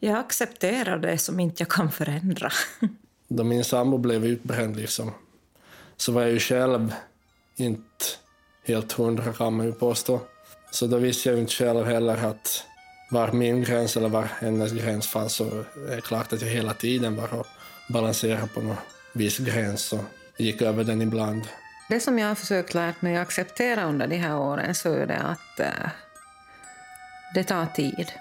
Jag accepterar det som inte jag kan förändra. Då min sambo blev utbränd liksom, så var jag ju själv inte helt hundra kan man ju påstå. Så då visste jag ju inte själv heller att var min gräns eller var hennes gräns fanns. Så är det klart att jag hela tiden bara balanserade på någon viss gräns och gick över den ibland. Det som jag har försökt lära mig att acceptera under de här åren så är det att äh, det tar tid.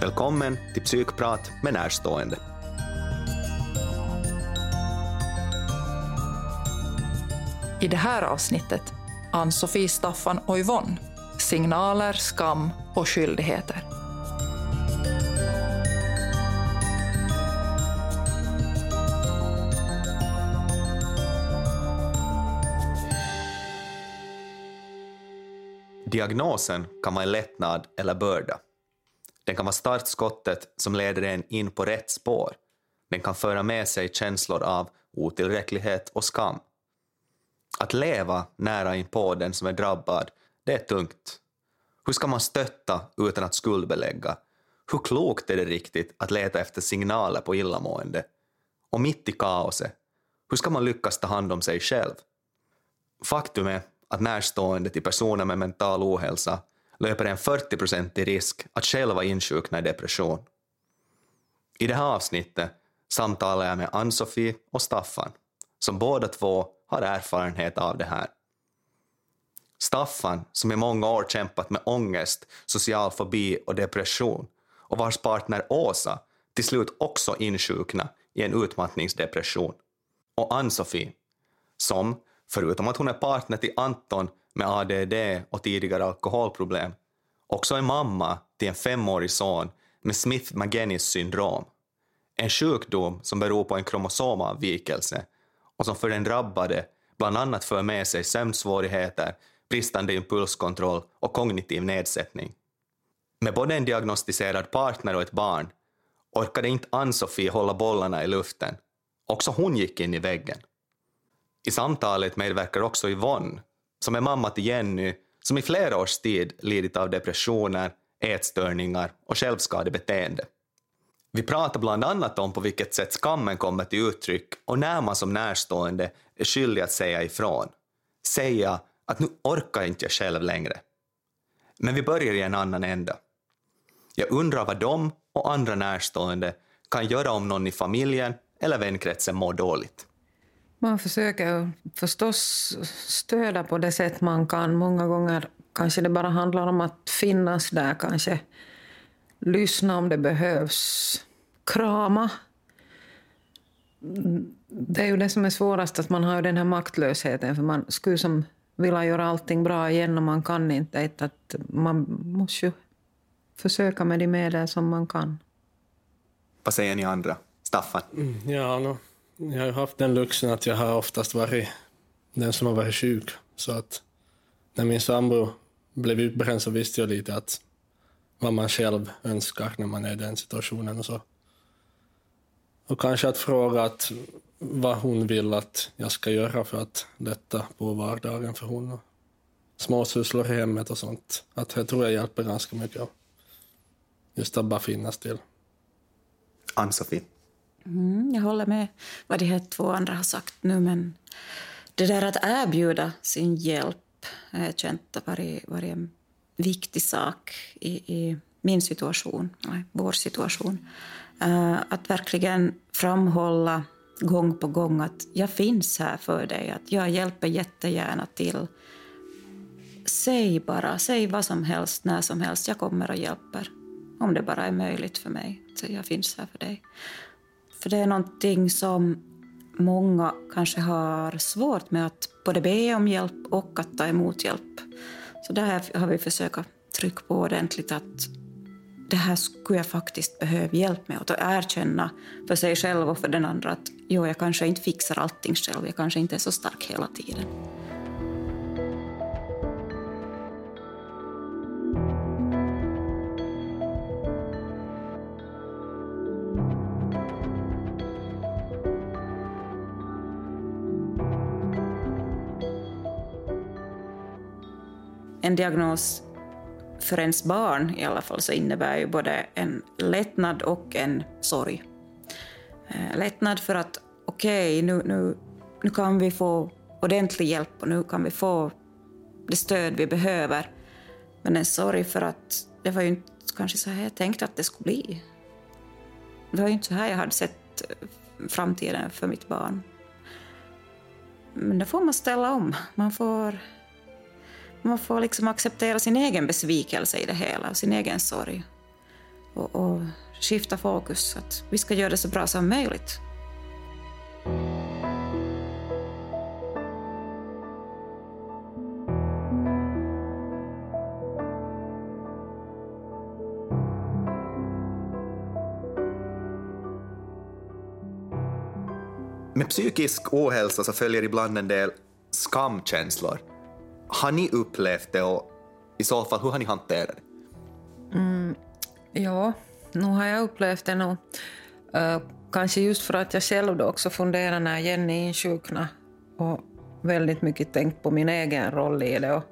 Välkommen till Psykprat med närstående. I det här avsnittet Ann-Sofie, Staffan och Yvonne. Signaler, skam och skyldigheter. Diagnosen kan vara en lättnad eller börda. Den kan vara startskottet som leder en in på rätt spår. Den kan föra med sig känslor av otillräcklighet och skam. Att leva nära inpå den som är drabbad, det är tungt. Hur ska man stötta utan att skuldbelägga? Hur klokt är det riktigt att leta efter signaler på illamående? Och mitt i kaoset, hur ska man lyckas ta hand om sig själv? Faktum är att närstående till personer med mental ohälsa löper en 40% risk att själva insjukna i depression. I det här avsnittet samtalar jag med Ann-Sofie och Staffan, som båda två har erfarenhet av det här. Staffan, som i många år kämpat med ångest, social fobi och depression och vars partner Åsa till slut också insjukna i en utmattningsdepression. Och Ann-Sofie, som, förutom att hon är partner till Anton med ADD och tidigare alkoholproblem, också är mamma till en femårig son med Smith-Magenis syndrom. En sjukdom som beror på en kromosomavvikelse och som för den drabbade bland annat för med sig sömnsvårigheter, bristande impulskontroll och kognitiv nedsättning. Med både en diagnostiserad partner och ett barn orkade inte Ann-Sofie hålla bollarna i luften. Också hon gick in i väggen. I samtalet medverkar också Yvonne, som är mamma till Jenny, som i flera års tid lidit av depressioner, ätstörningar och självskadebeteende. Vi pratar bland annat om på vilket sätt skammen kommer till uttryck och när man som närstående är skyldig att säga ifrån. Säga att nu orkar inte jag själv längre. Men vi börjar i en annan ända. Jag undrar vad de och andra närstående kan göra om någon i familjen eller vänkretsen mår dåligt. Man försöker förstås stödja på det sätt man kan. Många gånger kanske det bara handlar om att finnas där, kanske lyssna om det behövs, krama. Det är ju det som är svårast, att man har den här maktlösheten, för man skulle som vilja göra allting bra igen och man kan inte. Att man måste ju försöka med de medel som man kan. Vad säger ni andra? Staffan? Mm, ja, no, jag har haft den luxen att jag har oftast varit den som har varit sjuk. Så att när min sambo blev utbränd så visste jag lite att vad man själv önskar när man är i den situationen och så. Och kanske att fråga att vad hon vill att jag ska göra för att lätta på vardagen för hon. Småsysslor i hemmet och sånt. Att jag tror jag hjälper ganska mycket. Just att bara finnas till. Ann-Sofie? Mm, jag håller med vad de här två andra har sagt nu, men det där att erbjuda sin hjälp har jag känt har varit, varit en viktig sak i, i min situation, nej, vår situation. Uh, att verkligen framhålla gång på gång att jag finns här för dig, att jag hjälper jättegärna till. Säg bara, säg vad som helst, när som helst, jag kommer och hjälper. Om det bara är möjligt för mig, så jag finns här för dig. För det är någonting som många kanske har svårt med att både be om hjälp och att ta emot hjälp. Så där har vi försökt trycka på ordentligt att det här skulle jag faktiskt behöva hjälp med. Och erkänna för sig själv och för den andra att jo, jag kanske inte fixar allting själv, jag kanske inte är så stark hela tiden. En diagnos för ens barn i alla fall så innebär ju både en lättnad och en sorg. Eh, lättnad för att okej, okay, nu, nu, nu kan vi få ordentlig hjälp och nu kan vi få det stöd vi behöver. Men en sorg för att det var ju inte kanske så här jag tänkte att det skulle bli. Det var ju inte så här jag hade sett eh, framtiden för mitt barn. Men då får man ställa om. Man får, man får liksom acceptera sin egen besvikelse i det hela, sin egen sorg. Och, och skifta fokus, att vi ska göra det så bra som möjligt. Med psykisk ohälsa så följer ibland en del skamkänslor. Har ni upplevt det och i så fall, hur har ni hanterat det? Mm, ja, nu har jag upplevt det nog. Uh, kanske just för att jag själv då också funderar när Jenny insjuknade och väldigt mycket tänkt på min egen roll i det. Och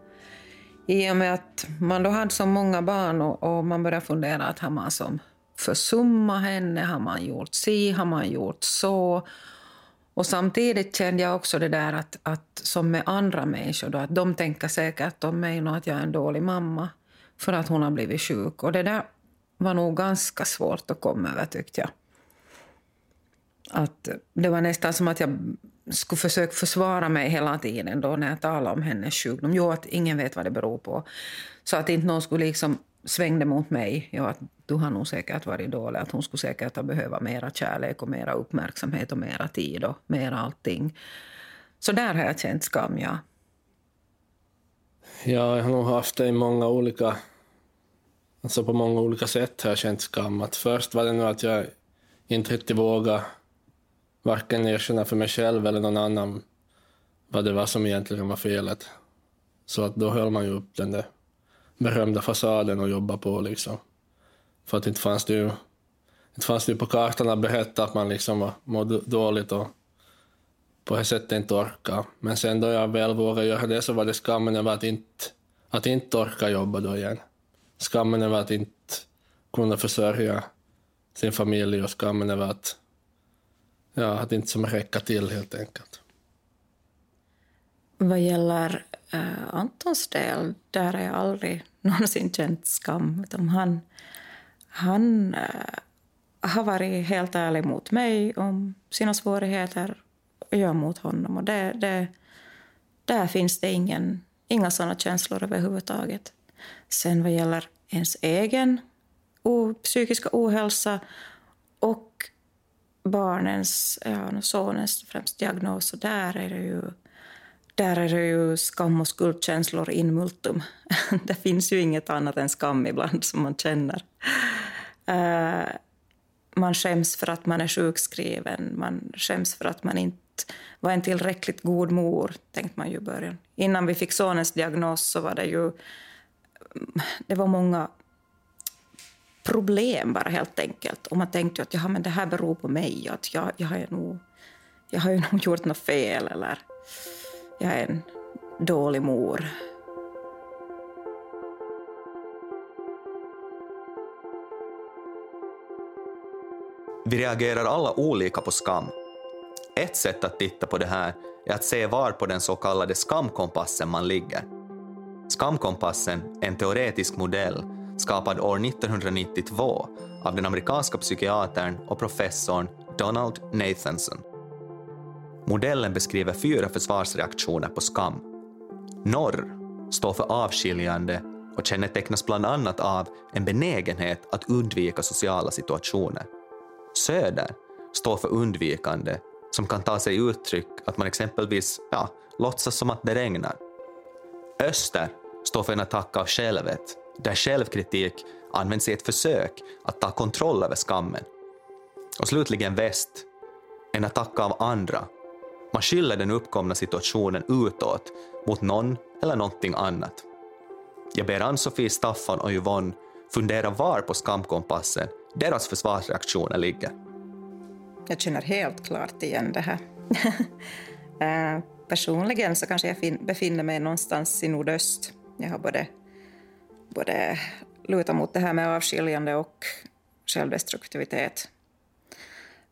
I och med att man då hade så många barn och, och man började fundera att har man som försummat henne, har man gjort si, har man gjort så? Och samtidigt kände jag också det där att, att som med andra människor, då, att de tänker säkert om mig nog att jag är en dålig mamma för att hon har blivit sjuk. Och det där var nog ganska svårt att komma över, tyckte jag. Att det var nästan som att jag skulle försöka försvara mig hela tiden då när jag talade om hennes sjukdom. Jo, att ingen vet vad det beror på. Så att inte någon skulle liksom svängde mot mig. Ja, att du har nog säkert varit dålig. Att hon skulle säkert ha behövt mera kärlek och mera uppmärksamhet och mera tid och mera allting. Så där har jag känt skam, ja. Ja, jag har nog haft det i många olika... Alltså på många olika sätt har jag känt skam. Att först var det nog att jag inte riktigt vågade varken erkänna för mig själv eller någon annan vad det var som egentligen var felet. Så att då höll man ju upp den där berömda fasaden att jobba på. Liksom. För att inte fanns det ju inte fanns det på kartan att berätta att man liksom mådde dåligt och på det sättet inte orka. Men sen då jag väl vågade göra det så var det skammen över att inte, att inte orka jobba då igen. Skammen över att inte kunna försörja sin familj och skammen över att, ja, att inte som räcka till helt enkelt. Vad gäller uh, Antons del, där har jag aldrig någonsin känt skam. Utan han han uh, har varit helt ärlig mot mig om sina svårigheter och jag mot honom. Och det, det, där finns det ingen, inga såna känslor överhuvudtaget. Sen vad gäller ens egen o, psykiska ohälsa och barnens, ja, sonens främst diagnos, så där är det ju där är det ju skam och skuldkänslor in multum. det finns ju inget annat än skam ibland som man känner. Uh, man skäms för att man är sjukskriven, man skäms för att man inte var en tillräckligt god mor, tänkte man ju i början. Innan vi fick sonens diagnos så var det ju det var många problem bara helt enkelt. Och man tänkte att ja, men det här beror på mig, att jag, jag, har, nog, jag har ju nog gjort något fel eller jag är en dålig mor. Vi reagerar alla olika på skam. Ett sätt att titta på det här är att se var på den så kallade skamkompassen man ligger. Skamkompassen är en teoretisk modell skapad år 1992 av den amerikanska psykiatern och professorn Donald Nathanson. Modellen beskriver fyra försvarsreaktioner på skam. Norr står för avskiljande och kännetecknas bland annat av en benägenhet att undvika sociala situationer. Söder står för undvikande som kan ta sig uttryck att man exempelvis ja, låtsas som att det regnar. Öster står för en attack av självet där självkritik används i ett försök att ta kontroll över skammen. Och slutligen väst, en attack av andra man skyller den uppkomna situationen utåt, mot någon eller någonting annat. Jag ber Ann-Sofie, Staffan och Yvonne fundera var på skamkompassen deras försvarsreaktioner ligger. Jag känner helt klart igen det här. Eh, personligen så kanske jag befinner mig någonstans i nordöst. jag har både, både lutat mot det här med avskiljande och självdestruktivitet.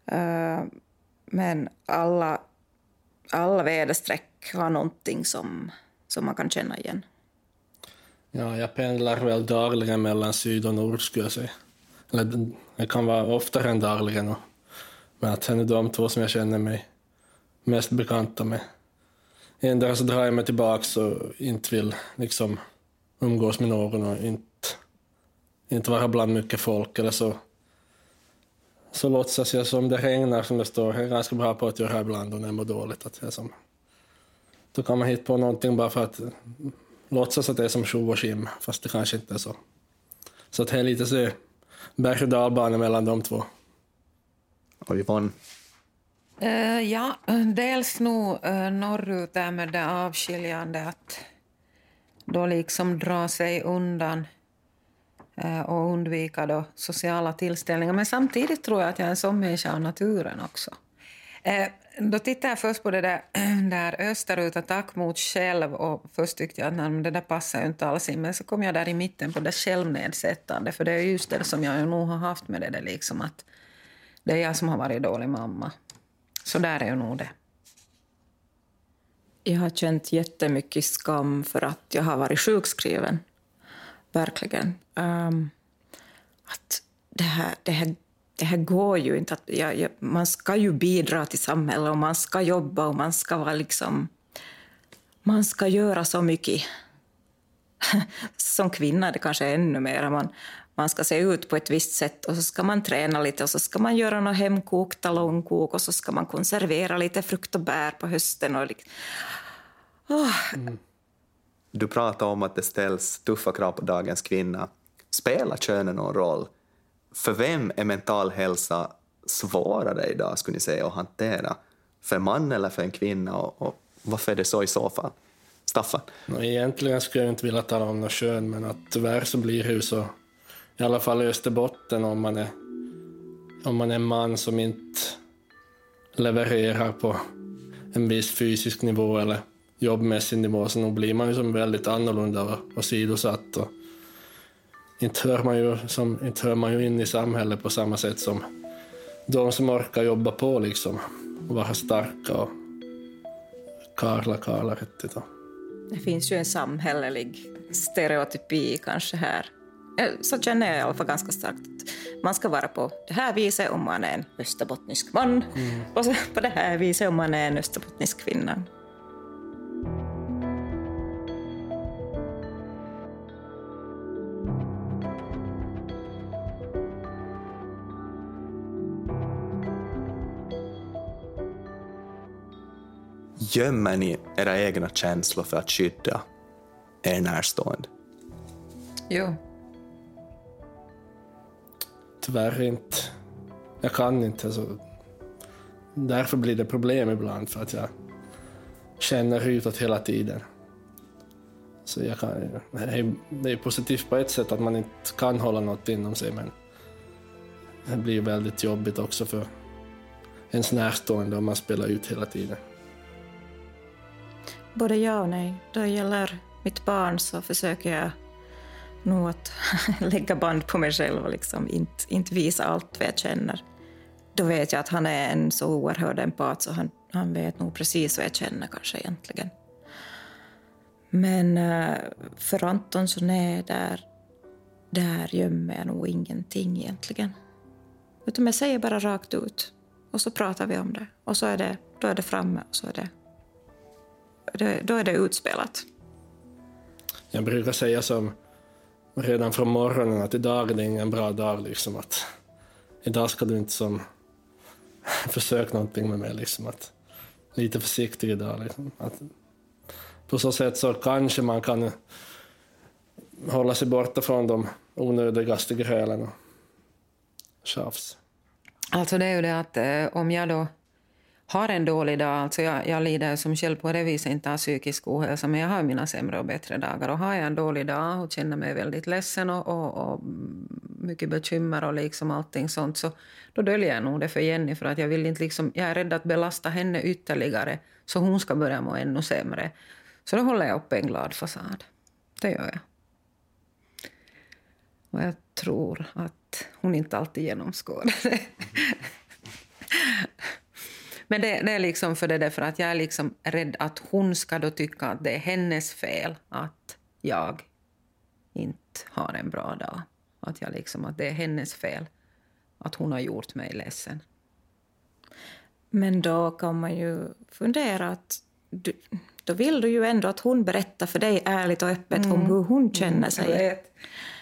Eh, men alla, alla väderstreck har någonting som, som man kan känna igen. Ja, jag pendlar väl dagligen mellan syd och nord skulle jag säga. Eller det kan vara oftare än dagligen. Men att det är de två som jag känner mig mest bekanta med. Endera så drar jag mig tillbaka och inte vill liksom umgås med någon och inte, inte vara bland mycket folk. Eller så, så låtsas jag som det regnar, som det står. Jag är ganska bra på att göra ibland och när jag mår dåligt. Att jag som, då kan man hitta på någonting bara för att låtsas att det är som tjo och skim, fast det kanske inte är så. Så att det är lite så berg och dalbana mellan de två. Och Yvonne? Uh, ja, dels nog uh, norrut där med det avskiljande att då liksom dra sig undan Eh, och undvika då sociala tillställningar. Men samtidigt tror jag att jag är en sån människa av naturen också. Eh, då tittade jag först på det där, där österut, attack mot själv och först tyckte jag att nej, det där passar ju inte alls in. Men så kom jag där i mitten på det självnedsättande för det är just det som jag nog har haft med det där liksom att det är jag som har varit dålig mamma. Så där är ju nog det. Jag har känt jättemycket skam för att jag har varit sjukskriven. Verkligen. Um, att det här, det här det här går ju inte. Att, ja, ja, man ska ju bidra till samhället och man ska jobba och man ska vara liksom... Man ska göra så mycket. Som kvinna det kanske är ännu mer. Man, man ska se ut på ett visst sätt och så ska man träna lite och så ska man göra något hemkokt talongkok och så ska man konservera lite frukt och bär på hösten. Och liksom. oh. mm. Du pratar om att det ställs tuffa krav på dagens kvinna. Spelar könen någon roll? För vem är mental hälsa svårare idag, skulle ni säga, att hantera? För en man eller för en kvinna? Och, och varför är det så i så fall? Staffan? egentligen skulle jag inte vilja tala om något kön, men att tyvärr så blir det så, i alla fall i Österbotten, om man är, om man är en man som inte levererar på en viss fysisk nivå eller jobbmässig nivå, så nog blir man ju som väldigt annorlunda och, sidosatt. Och, inte hör, man ju, som, inte hör man ju in i samhället på samma sätt som de som orkar jobba på liksom och vara starka och karla karlar riktigt. Det finns ju en samhällelig stereotypi kanske här. Så känner jag i alla fall ganska starkt man ska vara på det här viset om man är en österbottnisk man mm. och på det här viset om man är en österbottnisk kvinna. Gömmer ni era egna känslor för att skydda er närstående? Jo. Tyvärr inte. Jag kan inte. Så därför blir det problem ibland, för att jag känner utåt hela tiden. Så jag kan, det är positivt på ett sätt att man inte kan hålla något inom sig, men det blir väldigt jobbigt också för ens närstående om man spelar ut hela tiden. Både ja och nej. Då det gäller mitt barn så försöker jag nog att lägga band på mig själv och liksom inte, inte visa allt vad jag känner. Då vet jag att han är en så oerhörd empat så han, han vet nog precis vad jag känner kanske egentligen. Men eh, för Anton så nej, där, där gömmer jag nog ingenting egentligen. Utan jag säger bara rakt ut och så pratar vi om det och så är det, då är det framme och så är det det, då är det utspelat. Jag brukar säga som redan från morgonen att idag är det ingen bra dag. Liksom, att idag ska du inte som försöka någonting med mig. Liksom, att, lite försiktig idag. Liksom, att, på så sätt så kanske man kan hålla sig borta från de onödigaste grälen och tjafs. Alltså det är ju det att eh, om jag då har en dålig dag, alltså jag, jag lider som själv på det viset inte av psykisk ohälsa, men jag har mina sämre och bättre dagar. Och har jag en dålig dag och känner mig väldigt ledsen och, och, och mycket bekymmer och liksom allting sånt, så då döljer jag nog det för Jenny, för att jag vill inte liksom, jag är rädd att belasta henne ytterligare, så hon ska börja må ännu sämre. Så då håller jag upp en glad fasad. det gör jag. Och jag tror att hon inte alltid genomskådar det. Men det, det, är liksom för det därför att jag är liksom rädd att hon ska då tycka att det är hennes fel att jag inte har en bra dag. Att, jag liksom, att det är hennes fel att hon har gjort mig ledsen. Men då kan man ju fundera att du, då vill du ju ändå att hon berättar för dig ärligt och öppet mm. om hur hon känner sig. Jag vet.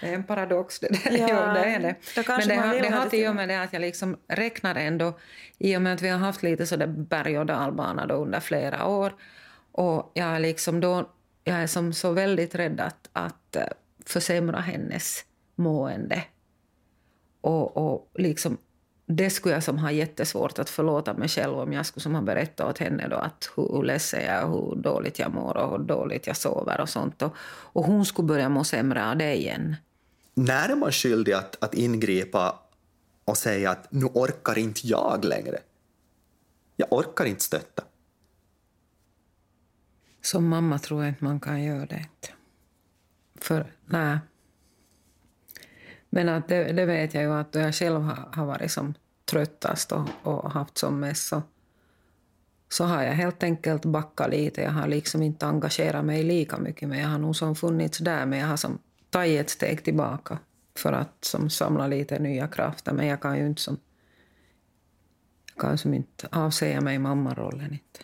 Det är en paradox det där. Ja, ja det är det. Men det har, det har till göra med det att jag liksom räknar ändå, i och med att vi har haft lite sådär berg och dalbana då under flera år, och jag är liksom då, jag är som så väldigt rädd att, att eh, försämra hennes mående. Och, och liksom det skulle jag som ha jättesvårt att förlåta mig själv om jag skulle som ha berättat åt henne då att hur ledsen jag är, hur dåligt jag mår och hur dåligt jag sover och sånt. Och, och hon skulle börja må sämre av det igen. När är man skyldig att, att ingripa och säga att nu orkar inte jag längre? Jag orkar inte stötta. Som mamma tror jag inte man kan göra det. För nej, men att det, det, vet jag ju att jag själv har, har varit som tröttast och, och haft som mest så, så har jag helt enkelt backat lite. Jag har liksom inte engagerat mig lika mycket, men jag har nog som funnits där, men jag har som tagit ett steg tillbaka för att som samla lite nya krafter. Men jag kan ju inte som, kan som inte avsäga mig mammarollen. Inte.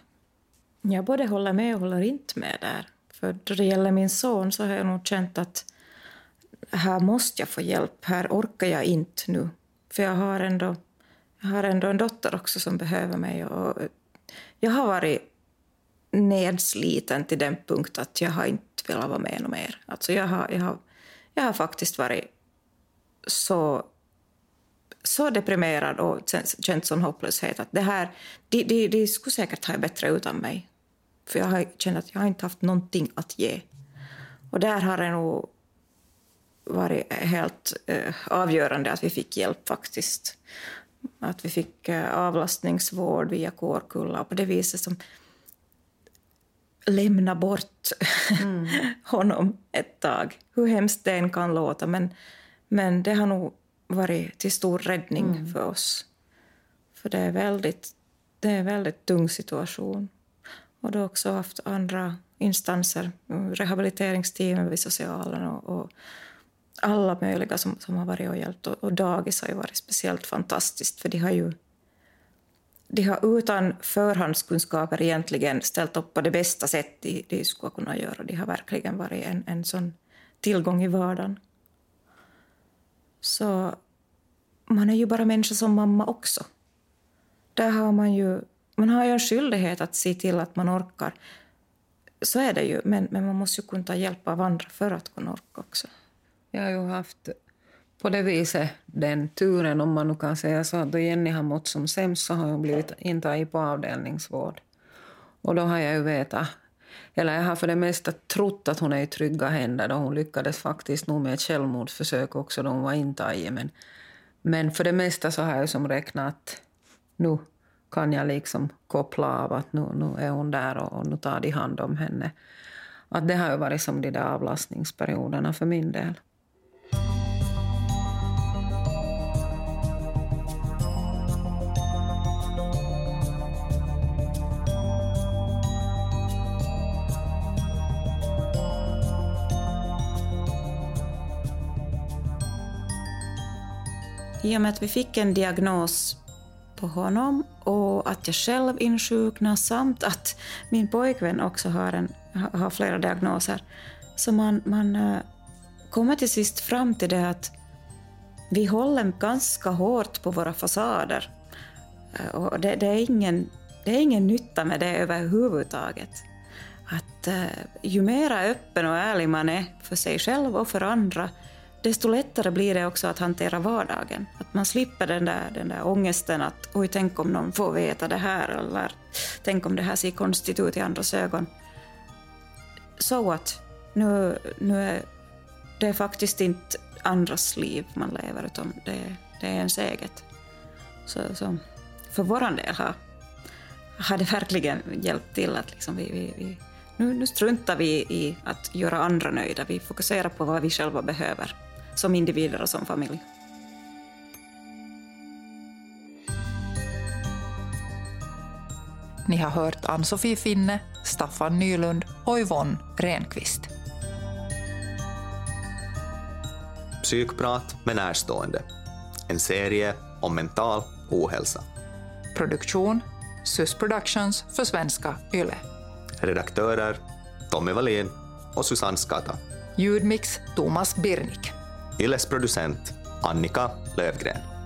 Jag både håller med och håller inte med där. För då det gäller min son så har jag nog känt att här måste jag få hjälp, här orkar jag inte nu. För jag har ändå, jag har ändå en dotter också som behöver mig. Och jag har varit nedsliten till den punkt att jag har inte velat vara med mer. Alltså jag, har, jag, har, jag har faktiskt varit så, så deprimerad och känt sån hopplöshet att det här, de, de, de skulle säkert ha bättre utan mig. För jag har känt att jag har inte haft någonting att ge. Och där har det nog varit helt eh, avgörande att vi fick hjälp faktiskt. Att vi fick eh, avlastningsvård via Kårkulla och på det viset som lämna bort mm. honom ett tag. Hur hemskt det än kan låta, men, men det har nog varit till stor räddning mm. för oss. För det är väldigt, det är en väldigt tung situation. Och har också haft andra instanser, rehabiliteringsteam vid socialen och, och alla möjliga som, som har varit och hjälpt. Och, och dagis har ju varit speciellt fantastiskt, för de har ju de har utan förhandskunskaper egentligen ställt upp på det bästa sätt de, de skulle kunna göra. De har verkligen varit en, en sån tillgång i vardagen. Så man är ju bara människa som mamma också. Där har man ju man har ju en skyldighet att se till att man orkar. Så är det ju, men, men man måste ju kunna ta hjälp av andra för att kunna orka också. Jag har ju haft på det viset den turen, om man nu kan säga så, att då Jenny har mått som sämst så har hon blivit intagen på avdelningsvård. Och då har jag ju vetat, eller jag har för det mesta trott att hon är i trygga händer. Då hon lyckades faktiskt nog med ett självmordsförsök också då hon var intagen. Men, men för det mesta så har jag som räknat att nu kan jag liksom koppla av att nu, nu är hon där och, och nu tar de hand om henne. Att det har ju varit som de där avlastningsperioderna för min del. I och med att vi fick en diagnos på honom och att jag själv insjuknar samt att min pojkvän också har, en, har flera diagnoser. Så man, man eh, kommer till sist fram till det att vi håller ganska hårt på våra fasader. Eh, och det, det, är ingen, det är ingen nytta med det överhuvudtaget. Att eh, ju mer öppen och ärlig man är för sig själv och för andra, desto lättare blir det också att hantera vardagen. Att man slipper den där, den där ångesten att oj, tänk om någon får veta det här eller tänk om det här ser konstigt ut i andras ögon. Så att nu, nu är det är faktiskt inte andras liv man lever utan det, det är ens eget. Så, så för vår del har, har det verkligen hjälpt till att liksom vi, vi, vi nu, nu struntar vi i att göra andra nöjda. Vi fokuserar på vad vi själva behöver som individer och som familj. Ni har hört Ann-Sofie Finne, Staffan Nylund och Yvonne Renqvist. Psykprat med närstående. En serie om mental ohälsa. Produktion SUS Productions för svenska YLE. Redaktörer Tommy Wallin och Susanne Skata. Ljudmix Thomas Birnik. Illes producent Annika Lövgren.